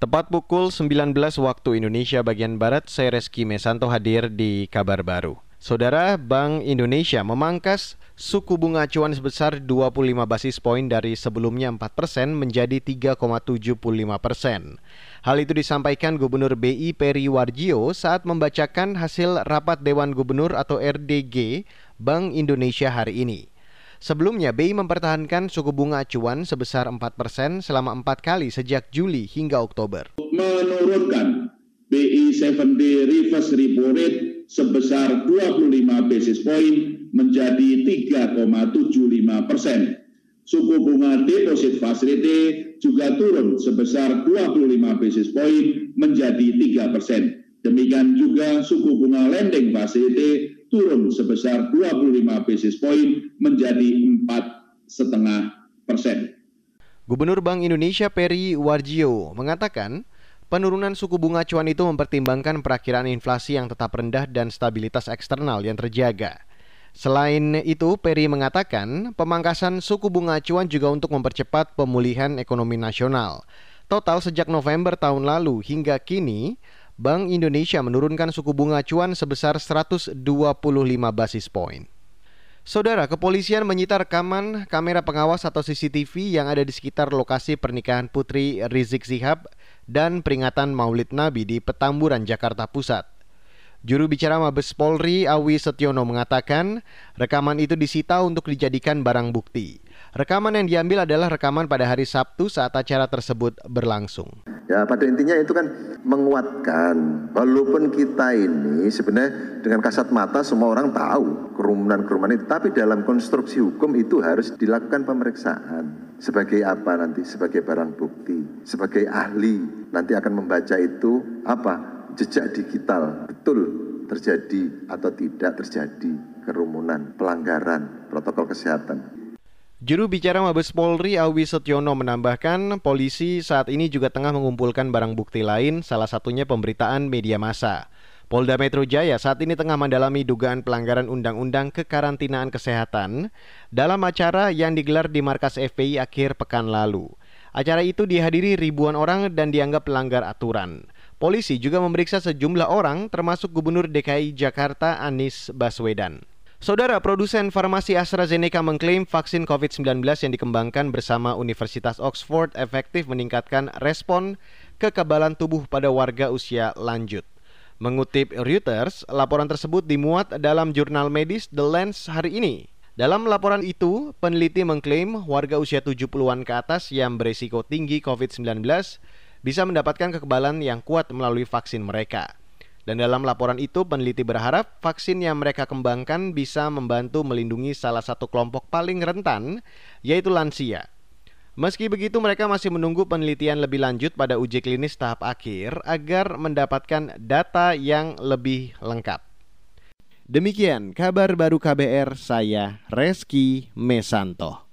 Tepat pukul 19 waktu Indonesia bagian Barat, saya Reski Mesanto hadir di kabar baru. Saudara, Bank Indonesia memangkas suku bunga acuan sebesar 25 basis poin dari sebelumnya 4 persen menjadi 3,75 persen. Hal itu disampaikan Gubernur BI Peri Warjio saat membacakan hasil rapat Dewan Gubernur atau RDG Bank Indonesia hari ini. Sebelumnya, BI mempertahankan suku bunga acuan sebesar 4 persen selama empat kali sejak Juli hingga Oktober. Menurunkan BI 7 day reverse repo rate sebesar 25 basis point menjadi 3,75 persen. Suku bunga deposit facility juga turun sebesar 25 basis point menjadi 3 persen. Demikian juga suku bunga lending facility turun sebesar 25 basis point menjadi 4,5 persen. Gubernur Bank Indonesia Peri Warjio mengatakan, penurunan suku bunga acuan itu mempertimbangkan perakiraan inflasi yang tetap rendah dan stabilitas eksternal yang terjaga. Selain itu, Peri mengatakan pemangkasan suku bunga acuan juga untuk mempercepat pemulihan ekonomi nasional. Total sejak November tahun lalu hingga kini, Bank Indonesia menurunkan suku bunga acuan sebesar 125 basis point. Saudara, kepolisian menyita rekaman kamera pengawas atau CCTV yang ada di sekitar lokasi pernikahan Putri Rizik Sihab dan peringatan Maulid Nabi di Petamburan, Jakarta Pusat. Juru bicara Mabes Polri Awi Setiono mengatakan rekaman itu disita untuk dijadikan barang bukti. Rekaman yang diambil adalah rekaman pada hari Sabtu saat acara tersebut berlangsung. Ya pada intinya itu kan menguatkan. Walaupun kita ini sebenarnya dengan kasat mata semua orang tahu kerumunan-kerumunan itu tapi dalam konstruksi hukum itu harus dilakukan pemeriksaan. Sebagai apa nanti? Sebagai barang bukti. Sebagai ahli nanti akan membaca itu apa? Jejak digital. Betul terjadi atau tidak terjadi kerumunan pelanggaran protokol kesehatan Juru bicara Mabes Polri Awi Setiono menambahkan polisi saat ini juga tengah mengumpulkan barang bukti lain, salah satunya pemberitaan media massa. Polda Metro Jaya saat ini tengah mendalami dugaan pelanggaran undang-undang kekarantinaan kesehatan dalam acara yang digelar di markas FPI akhir pekan lalu. Acara itu dihadiri ribuan orang dan dianggap pelanggar aturan. Polisi juga memeriksa sejumlah orang termasuk Gubernur DKI Jakarta Anies Baswedan. Saudara produsen farmasi AstraZeneca mengklaim vaksin COVID-19 yang dikembangkan bersama Universitas Oxford efektif meningkatkan respon kekebalan tubuh pada warga usia lanjut. Mengutip Reuters, laporan tersebut dimuat dalam jurnal medis The Lens hari ini. Dalam laporan itu, peneliti mengklaim warga usia 70-an ke atas yang berisiko tinggi COVID-19 bisa mendapatkan kekebalan yang kuat melalui vaksin mereka. Dan dalam laporan itu, peneliti berharap vaksin yang mereka kembangkan bisa membantu melindungi salah satu kelompok paling rentan, yaitu lansia. Meski begitu, mereka masih menunggu penelitian lebih lanjut pada uji klinis tahap akhir agar mendapatkan data yang lebih lengkap. Demikian kabar baru KBR, saya Reski Mesanto.